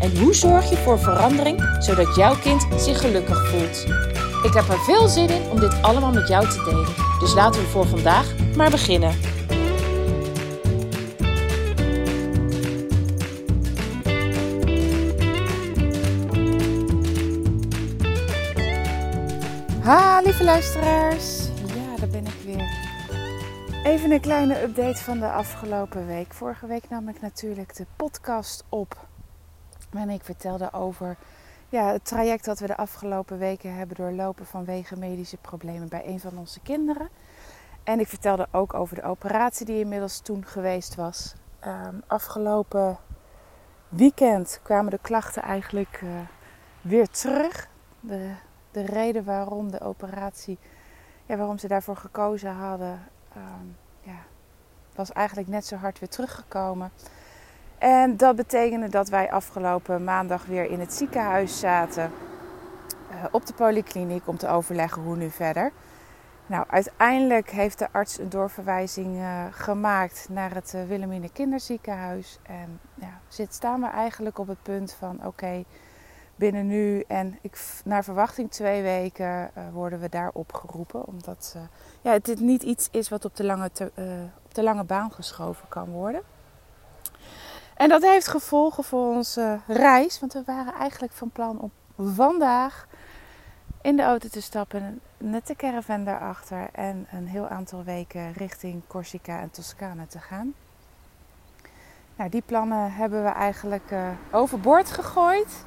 En hoe zorg je voor verandering zodat jouw kind zich gelukkig voelt? Ik heb er veel zin in om dit allemaal met jou te delen. Dus laten we voor vandaag maar beginnen. Ha, lieve luisteraars. Ja, daar ben ik weer. Even een kleine update van de afgelopen week. Vorige week nam ik natuurlijk de podcast op. En ik vertelde over ja, het traject dat we de afgelopen weken hebben doorlopen vanwege medische problemen bij een van onze kinderen. En ik vertelde ook over de operatie die inmiddels toen geweest was. Ehm, afgelopen weekend kwamen de klachten eigenlijk uh, weer terug. De, de reden waarom de operatie, ja, waarom ze daarvoor gekozen hadden, um, ja, was eigenlijk net zo hard weer teruggekomen. En dat betekende dat wij afgelopen maandag weer in het ziekenhuis zaten. Uh, op de polykliniek om te overleggen hoe nu verder. Nou, uiteindelijk heeft de arts een doorverwijzing uh, gemaakt naar het uh, Wilhelmine Kinderziekenhuis. En ja, zit, staan we eigenlijk op het punt van: oké, binnen nu en ik, naar verwachting twee weken worden we daar opgeroepen. Omdat ja, dit niet iets is wat op de, lange op de lange baan geschoven kan worden. En dat heeft gevolgen voor onze reis. Want we waren eigenlijk van plan om vandaag in de auto te stappen. Net de caravan daarachter. En een heel aantal weken richting Corsica en Toscane te gaan. Nou, die plannen hebben we eigenlijk uh, overboord gegooid.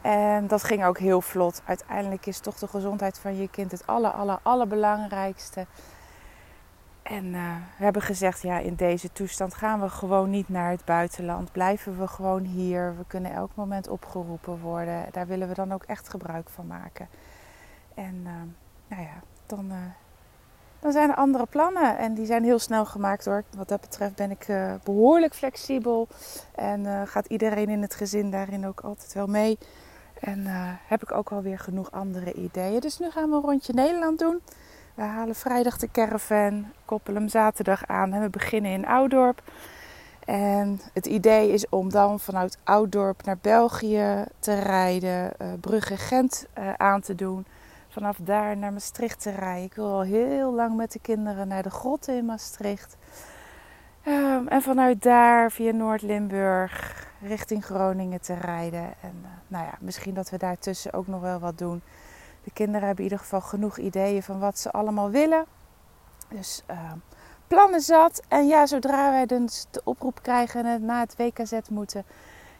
En dat ging ook heel vlot. Uiteindelijk is toch de gezondheid van je kind het aller, allerbelangrijkste. En uh, we hebben gezegd, ja, in deze toestand gaan we gewoon niet naar het buitenland. Blijven we gewoon hier. We kunnen elk moment opgeroepen worden. Daar willen we dan ook echt gebruik van maken. En uh, nou ja, dan, uh, dan zijn er andere plannen. En die zijn heel snel gemaakt hoor. Wat dat betreft ben ik behoorlijk flexibel. En gaat iedereen in het gezin daarin ook altijd wel mee. En heb ik ook alweer genoeg andere ideeën. Dus nu gaan we een rondje Nederland doen. We halen vrijdag de caravan, koppelen hem zaterdag aan en we beginnen in Oudorp. En het idee is om dan vanuit Ouddorp naar België te rijden, uh, Brugge Gent uh, aan te doen. Vanaf daar naar Maastricht te rijden. Ik wil al heel lang met de kinderen naar de grotten in Maastricht. Um, en vanuit daar via Noord-Limburg richting Groningen te rijden. En uh, nou ja, misschien dat we daartussen ook nog wel wat doen. De kinderen hebben in ieder geval genoeg ideeën van wat ze allemaal willen. Dus uh, plannen zat. En ja, zodra wij dus de oproep krijgen en na het WKZ moeten,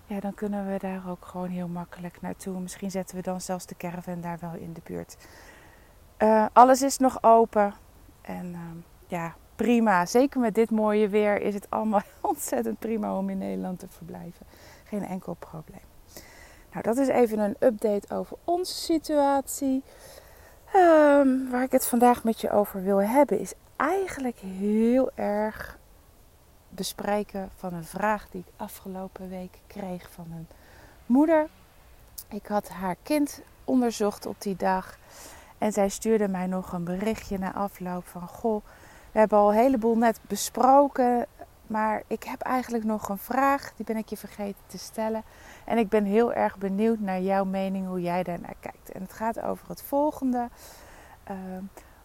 ja, dan kunnen we daar ook gewoon heel makkelijk naartoe. Misschien zetten we dan zelfs de caravan daar wel in de buurt. Uh, alles is nog open. En uh, ja, prima. Zeker met dit mooie weer is het allemaal ontzettend prima om in Nederland te verblijven. Geen enkel probleem. Nou, dat is even een update over onze situatie. Um, waar ik het vandaag met je over wil hebben, is eigenlijk heel erg bespreken van een vraag die ik afgelopen week kreeg van een moeder. Ik had haar kind onderzocht op die dag. En zij stuurde mij nog een berichtje na afloop van: Goh, we hebben al een heleboel net besproken. Maar ik heb eigenlijk nog een vraag, die ben ik je vergeten te stellen. En ik ben heel erg benieuwd naar jouw mening, hoe jij daarnaar kijkt. En het gaat over het volgende. Uh,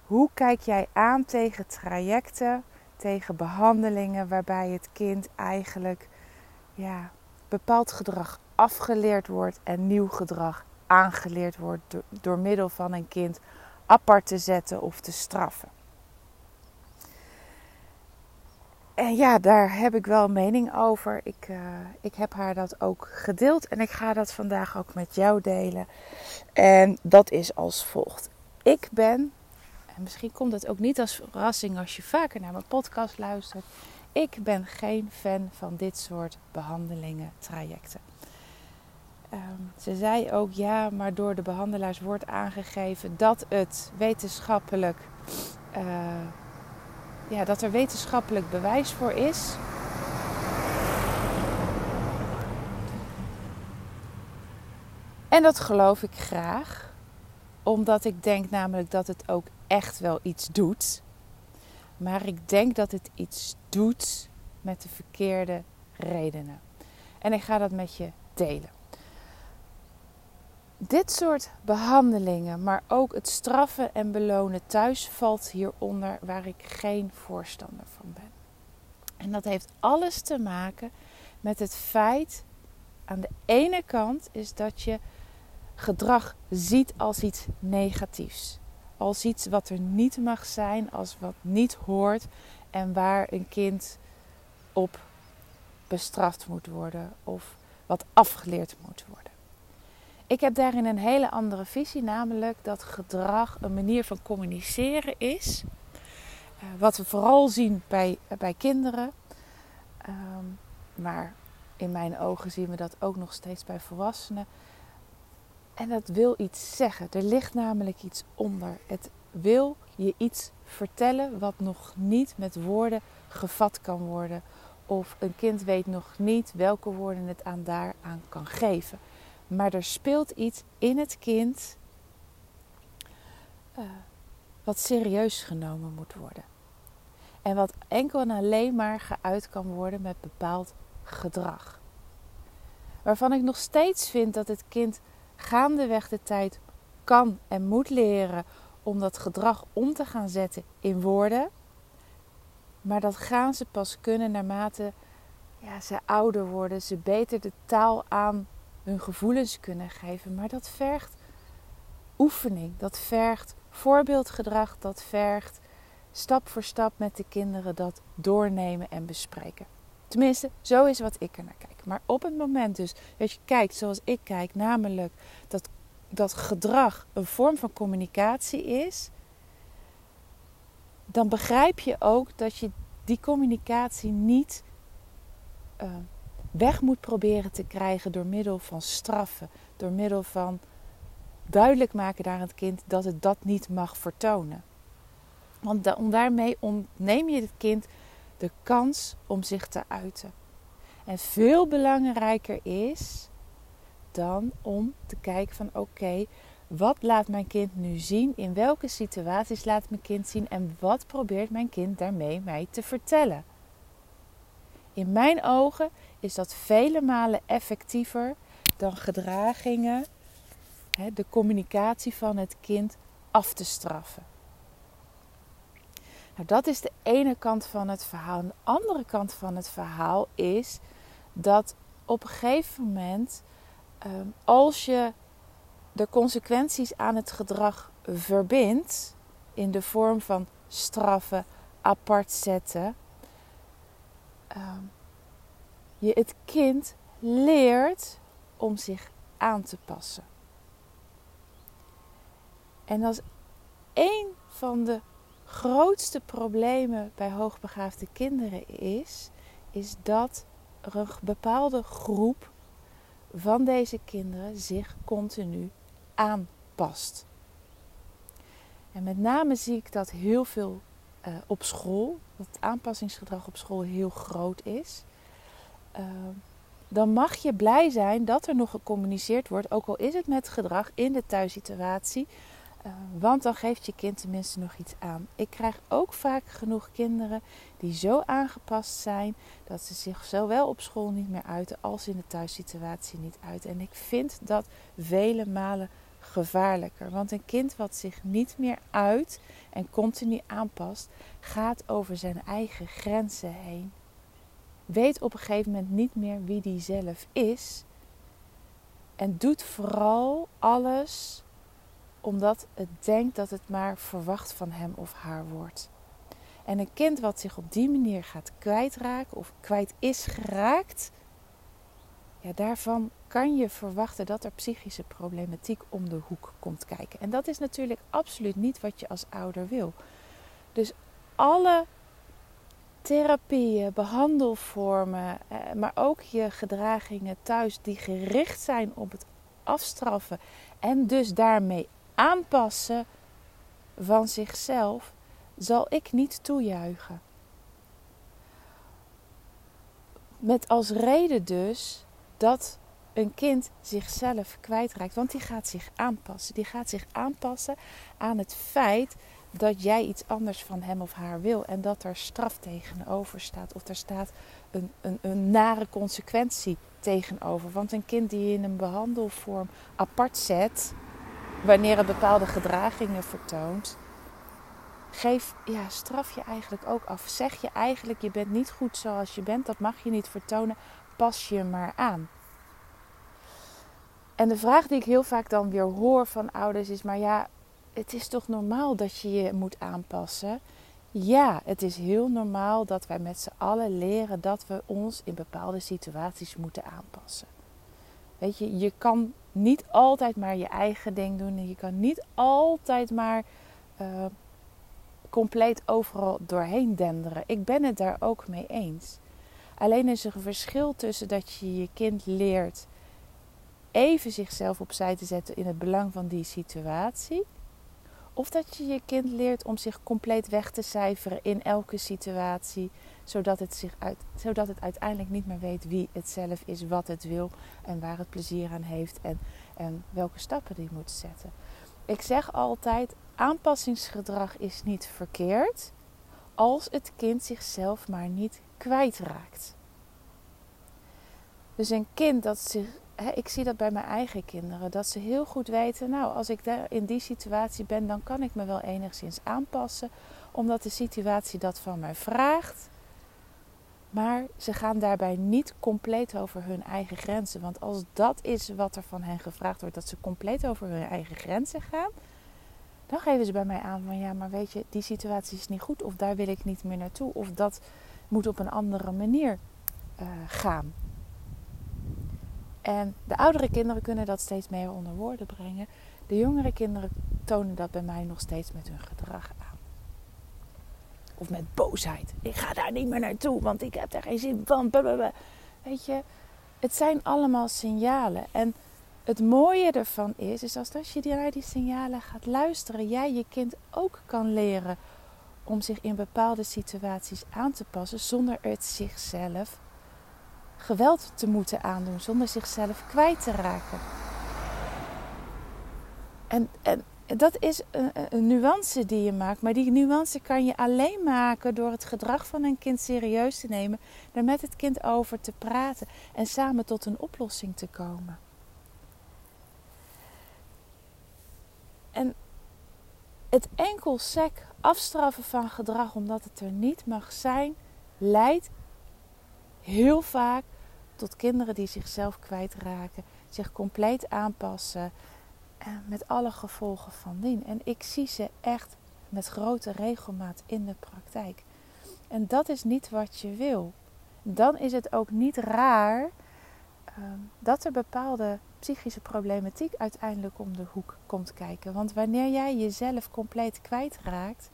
hoe kijk jij aan tegen trajecten, tegen behandelingen waarbij het kind eigenlijk ja, bepaald gedrag afgeleerd wordt en nieuw gedrag aangeleerd wordt door, door middel van een kind apart te zetten of te straffen? En ja, daar heb ik wel mening over. Ik, uh, ik heb haar dat ook gedeeld en ik ga dat vandaag ook met jou delen. En dat is als volgt. Ik ben, en misschien komt het ook niet als verrassing als je vaker naar mijn podcast luistert. Ik ben geen fan van dit soort behandelingen, trajecten. Ehm, ze zei ook ja, maar door de behandelaars wordt aangegeven dat het wetenschappelijk, uh, ja, dat er wetenschappelijk bewijs voor is. En dat geloof ik graag, omdat ik denk namelijk dat het ook echt wel iets doet. Maar ik denk dat het iets doet met de verkeerde redenen. En ik ga dat met je delen. Dit soort behandelingen, maar ook het straffen en belonen thuis valt hieronder waar ik geen voorstander van ben. En dat heeft alles te maken met het feit aan de ene kant is dat je gedrag ziet als iets negatiefs. Als iets wat er niet mag zijn, als wat niet hoort en waar een kind op bestraft moet worden of wat afgeleerd moet worden. Ik heb daarin een hele andere visie, namelijk dat gedrag een manier van communiceren is. Uh, wat we vooral zien bij, bij kinderen. Um, maar in mijn ogen zien we dat ook nog steeds bij volwassenen. En dat wil iets zeggen. Er ligt namelijk iets onder. Het wil je iets vertellen wat nog niet met woorden gevat kan worden. Of een kind weet nog niet welke woorden het aan daaraan kan geven. Maar er speelt iets in het kind uh, wat serieus genomen moet worden. En wat enkel en alleen maar geuit kan worden met bepaald gedrag. Waarvan ik nog steeds vind dat het kind gaandeweg de tijd kan en moet leren om dat gedrag om te gaan zetten in woorden. Maar dat gaan ze pas kunnen naarmate ja, ze ouder worden, ze beter de taal aan hun gevoelens kunnen geven. Maar dat vergt oefening, dat vergt voorbeeldgedrag, dat vergt stap voor stap met de kinderen dat doornemen en bespreken. Tenminste, zo is wat ik er naar kijk. Maar op het moment dus dat je kijkt zoals ik kijk, namelijk dat, dat gedrag een vorm van communicatie is, dan begrijp je ook dat je die communicatie niet uh, weg moet proberen te krijgen door middel van straffen, door middel van duidelijk maken aan het kind dat het dat niet mag vertonen. Want daarmee ontneem je het kind de kans om zich te uiten. En veel belangrijker is dan om te kijken van oké, wat laat mijn kind nu zien? In welke situaties laat mijn kind zien? En wat probeert mijn kind daarmee mij te vertellen? In mijn ogen is dat vele malen effectiever dan gedragingen, de communicatie van het kind af te straffen. Nou, dat is de ene kant van het verhaal. De andere kant van het verhaal is dat op een gegeven moment, ehm, als je de consequenties aan het gedrag verbindt, in de vorm van straffen, apart zetten, ehm, je het kind leert om zich aan te passen. En als één van de grootste problemen bij hoogbegaafde kinderen is, is dat er een bepaalde groep van deze kinderen zich continu aanpast. En met name zie ik dat heel veel uh, op school, dat het aanpassingsgedrag op school heel groot is. Uh, dan mag je blij zijn dat er nog gecommuniceerd wordt, ook al is het met gedrag in de thuissituatie, uh, want dan geeft je kind tenminste nog iets aan. Ik krijg ook vaak genoeg kinderen die zo aangepast zijn dat ze zich zowel op school niet meer uiten als in de thuissituatie niet uiten. En ik vind dat vele malen gevaarlijker. Want een kind wat zich niet meer uit en continu aanpast, gaat over zijn eigen grenzen heen. Weet op een gegeven moment niet meer wie die zelf is. En doet vooral alles omdat het denkt dat het maar verwacht van hem of haar wordt. En een kind wat zich op die manier gaat kwijtraken of kwijt is geraakt, ja, daarvan kan je verwachten dat er psychische problematiek om de hoek komt kijken. En dat is natuurlijk absoluut niet wat je als ouder wil. Dus alle therapieën, behandelvormen, eh, maar ook je gedragingen thuis die gericht zijn op het afstraffen en dus daarmee aanpassen van zichzelf, zal ik niet toejuichen. Met als reden dus dat een kind zichzelf kwijtraakt. Want die gaat zich aanpassen. Die gaat zich aanpassen aan het feit dat jij iets anders van hem of haar wil. En dat er straf tegenover staat. Of er staat een, een, een nare consequentie tegenover. Want een kind die je in een behandelvorm apart zet. Wanneer het bepaalde gedragingen vertoont. Geef, ja, straf je eigenlijk ook af. Zeg je eigenlijk, je bent niet goed zoals je bent. Dat mag je niet vertonen. Pas je maar aan. En de vraag die ik heel vaak dan weer hoor van ouders is: maar ja, het is toch normaal dat je je moet aanpassen? Ja, het is heel normaal dat wij met z'n allen leren dat we ons in bepaalde situaties moeten aanpassen. Weet je, je kan niet altijd maar je eigen ding doen en je kan niet altijd maar uh, compleet overal doorheen denderen. Ik ben het daar ook mee eens. Alleen is er een verschil tussen dat je je kind leert even zichzelf opzij te zetten in het belang van die situatie. Of dat je je kind leert om zich compleet weg te cijferen in elke situatie, zodat het, zich uit, zodat het uiteindelijk niet meer weet wie het zelf is, wat het wil en waar het plezier aan heeft en, en welke stappen die moet zetten. Ik zeg altijd: aanpassingsgedrag is niet verkeerd als het kind zichzelf maar niet kwijtraakt. Dus een kind dat zich ik zie dat bij mijn eigen kinderen. Dat ze heel goed weten, nou, als ik daar in die situatie ben, dan kan ik me wel enigszins aanpassen. Omdat de situatie dat van mij vraagt. Maar ze gaan daarbij niet compleet over hun eigen grenzen. Want als dat is wat er van hen gevraagd wordt, dat ze compleet over hun eigen grenzen gaan. Dan geven ze bij mij aan van ja, maar weet je, die situatie is niet goed. Of daar wil ik niet meer naartoe. Of dat moet op een andere manier uh, gaan. En de oudere kinderen kunnen dat steeds meer onder woorden brengen. De jongere kinderen tonen dat bij mij nog steeds met hun gedrag aan. Of met boosheid. Ik ga daar niet meer naartoe, want ik heb daar geen zin van. Weet je, het zijn allemaal signalen. En het mooie ervan is, is als je naar die signalen gaat luisteren, jij je kind ook kan leren om zich in bepaalde situaties aan te passen zonder het zichzelf geweld te moeten aandoen zonder zichzelf kwijt te raken. En, en dat is een, nuance die je maakt, maar die nuance kan je alleen maken door het gedrag van een kind serieus te nemen, er met het kind over te praten en samen tot een oplossing te komen. En het enkel sec afstraffen van gedrag omdat het er niet mag zijn, leidt heel vaak tot kinderen die zichzelf kwijtraken, zich compleet aanpassen, met alle gevolgen van dien. En ik zie ze echt met grote regelmaat in de praktijk. En dat is niet wat je wil. Dan is het ook niet raar ehm, dat er bepaalde psychische problematiek uiteindelijk om de hoek komt kijken. Want wanneer jij jezelf compleet kwijtraakt,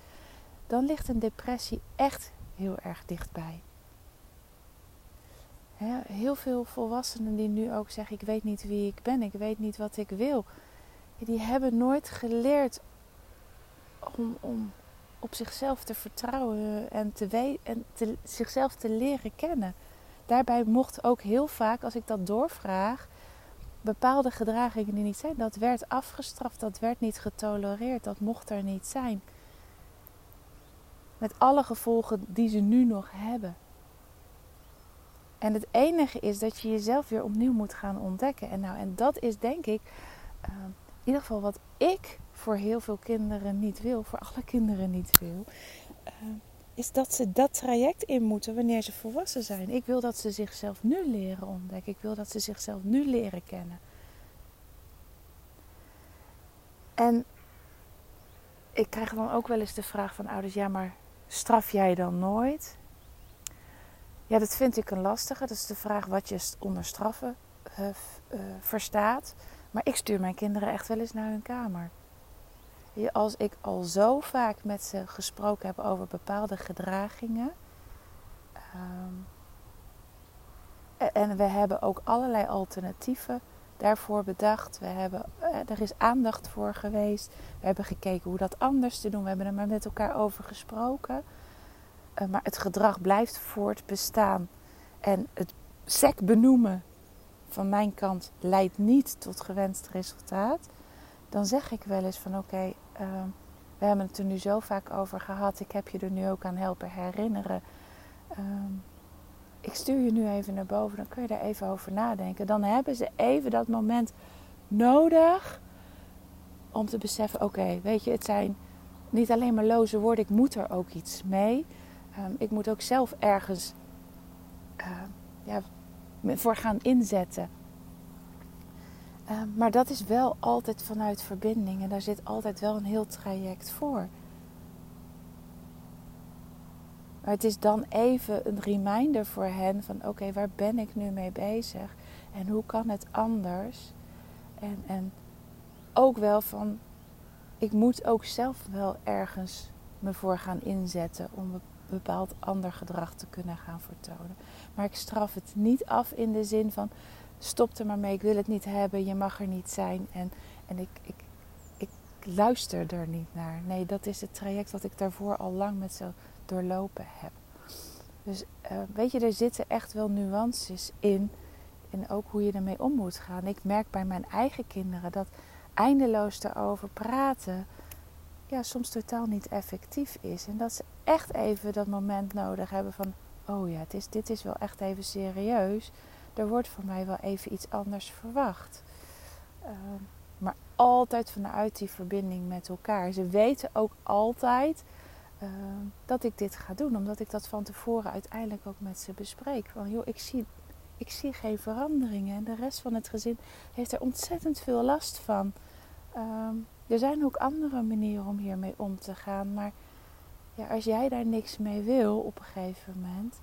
dan ligt een depressie echt heel erg dichtbij heel veel volwassenen die nu ook zeggen: Ik weet niet wie ik ben, ik weet niet wat ik wil. Die hebben nooit geleerd om, om op zichzelf te vertrouwen en, te en te, zichzelf te leren kennen. Daarbij mocht ook heel vaak, als ik dat doorvraag, bepaalde gedragingen die niet zijn, dat werd afgestraft, dat werd niet getolereerd, dat mocht er niet zijn. Met alle gevolgen die ze nu nog hebben. En het enige is dat je jezelf weer opnieuw moet gaan ontdekken. En, nou, en dat is denk ik, uh, in ieder geval wat ik voor heel veel kinderen niet wil, voor alle kinderen niet wil, uh, is dat ze dat traject in moeten wanneer ze volwassen zijn. Ik wil dat ze zichzelf nu leren ontdekken. Ik wil dat ze zichzelf nu leren kennen. En ik krijg dan ook wel eens de vraag van ouders: ja, maar straf jij dan nooit? Ja, dat vind ik een lastige. Dat is de vraag wat je onder straffen uh, verstaat. Maar ik stuur mijn kinderen echt wel eens naar hun kamer. Als ik al zo vaak met ze gesproken heb over bepaalde gedragingen, Ehm, en we hebben ook allerlei alternatieven daarvoor bedacht. We hebben, eh, er is aandacht voor geweest. We hebben gekeken hoe dat anders te doen. We hebben er maar met elkaar over gesproken. Uh, maar het gedrag blijft voortbestaan. En het sec benoemen van mijn kant leidt niet tot gewenst resultaat. Dan zeg ik wel eens van oké, ehm, we hebben het er nu zo vaak over gehad. Ik heb je er nu ook aan helpen herinneren. Ehm, ik stuur je nu even naar boven, dan kun je daar even over nadenken. Dan hebben ze even dat moment nodig om te beseffen: oké, weet je, het zijn niet alleen maar loze woorden, ik moet er ook iets mee. Um, ik moet ook zelf ergens ja, voor gaan inzetten. Um, maar dat is wel altijd vanuit verbinding en daar zit altijd wel een heel traject voor. Maar het is dan even een reminder voor hen van oké, waar ben ik nu mee bezig? En hoe kan het anders? En, en ook wel van, ik moet ook zelf wel ergens me voor gaan inzetten om bepaald ander gedrag te kunnen gaan vertonen. Maar ik straf het niet af in de zin van, stop er maar mee, ik wil het niet hebben, je mag er niet zijn. En, en ik, ik, ik luister er niet naar. Nee, dat is het traject wat ik daarvoor al lang met zo doorlopen heb. Dus uh, weet je, er zitten echt wel nuances in. En ook hoe je ermee om moet gaan. Ik merk bij mijn eigen kinderen dat eindeloos erover praten ja, soms totaal niet effectief is. En dat ze echt even dat moment nodig hebben van... Oh ja, het is, dit is wel echt even serieus. Er wordt van mij wel even iets anders verwacht. Uh, maar altijd vanuit die verbinding met elkaar. Ze weten ook altijd Ehm, dat ik dit ga doen. Omdat ik dat van tevoren uiteindelijk ook met ze bespreek. Van joh, ik zie, ik zie geen veranderingen. En de rest van het gezin heeft er ontzettend veel last van. Ehm, er zijn ook andere manieren om hiermee om te gaan. Maar ja, als jij daar niks mee wil op een gegeven moment,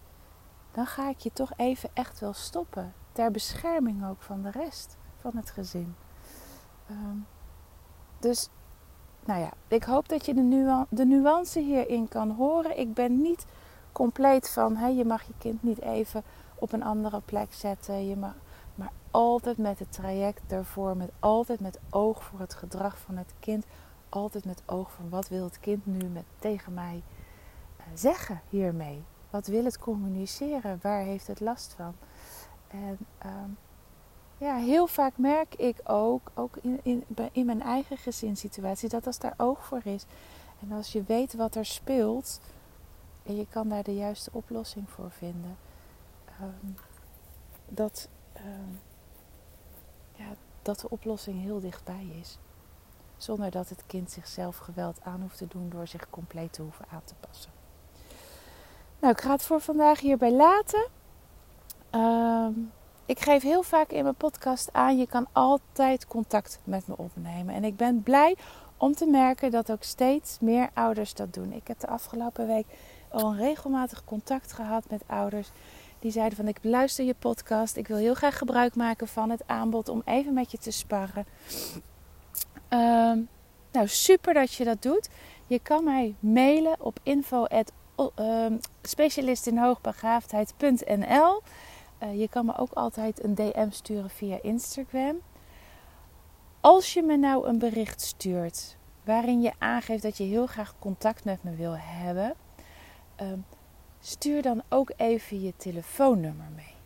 dan ga ik je toch even echt wel stoppen. Ter bescherming ook van de rest van het gezin. Um, dus nou ja, ik hoop dat je de, nuance, de hierin kan horen. Ik ben niet compleet van, hè, je mag je kind niet even op een andere plek zetten. Je mag, maar altijd met het traject daarvoor, met altijd met oog voor het gedrag van het kind. Altijd met oog van wat wil het kind nu met, tegen mij uh, zeggen hiermee? Wat wil het communiceren? Waar heeft het last van? En um, ja, heel vaak merk ik ook, ook in, in, in mijn eigen gezinssituatie, dat als daar oog voor is en als je weet wat er speelt en je kan daar de juiste oplossing voor vinden, um, dat, um, ja, dat de oplossing heel dichtbij is. Zonder dat het kind zichzelf geweld aan hoeft te doen door zich compleet te hoeven aan te passen. Nou, ik ga het voor vandaag hierbij laten. Um, ik geef heel vaak in mijn podcast aan, je kan altijd contact met me opnemen. En ik ben blij om te merken dat ook steeds meer ouders dat doen. Ik heb de afgelopen week al een regelmatig contact gehad met ouders. Die zeiden van ik beluister je podcast. Ik wil heel graag gebruik maken van het aanbod om even met je te sparren. Um, nou, super dat je dat doet. Je kan mij mailen op info um, specialistinhoogbegaafdheid.nl uh, je kan me ook altijd een DM sturen via Instagram. Als je me nou een bericht stuurt waarin je aangeeft dat je heel graag contact met me wil hebben, uh, stuur dan ook even je telefoonnummer mee.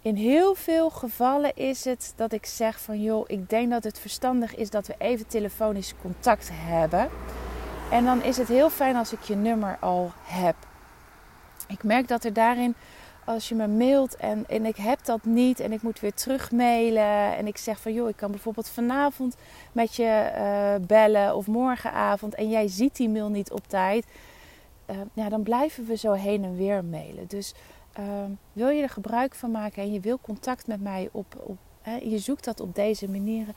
In heel veel gevallen is het dat ik zeg van joh, ik denk dat het verstandig is dat we even telefonisch contact hebben. En dan is het heel fijn als ik je nummer al heb. Ik merk dat er daarin als je me mailt en, en ik heb dat niet en ik moet weer terug mailen en ik zeg van joh, ik kan bijvoorbeeld vanavond met je uh, bellen of morgenavond en jij ziet die mail niet op tijd, uh, ja, dan blijven we zo heen en weer mailen. Dus uh, wil je er gebruik van maken en je wil contact met mij op, op je zoekt dat op deze manieren,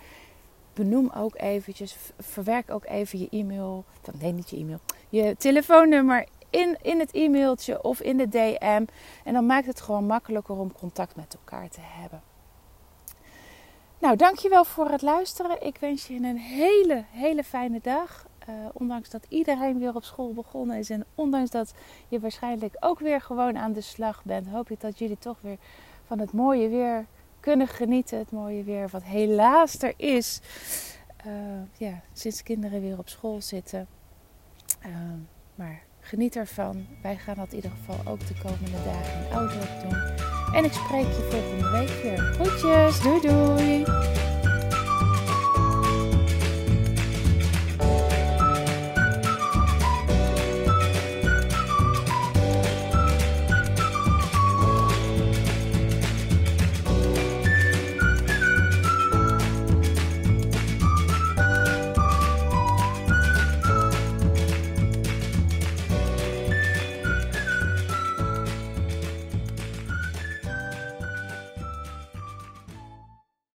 benoem ook eventjes, verwerk ook even je e-mail, nee niet je e-mail, je telefoonnummer in, in het e-mailtje of in de DM. En dan maakt het gewoon makkelijker om contact met elkaar te hebben. Nou, dankjewel voor het luisteren. Ik wens je een hele, hele fijne dag. ondanks dat iedereen weer op school begonnen is en ondanks dat je waarschijnlijk ook weer gewoon aan de slag bent, hoop ik dat jullie toch weer van het mooie weer kunnen genieten. Het mooie weer wat helaas er is. Uh, ja, sinds kinderen weer op school zitten. Uh, maar geniet ervan. Wij gaan dat in ieder geval ook de komende dagen in Oudorp doen. En ik spreek je volgende week weer. Groetjes, doei doei!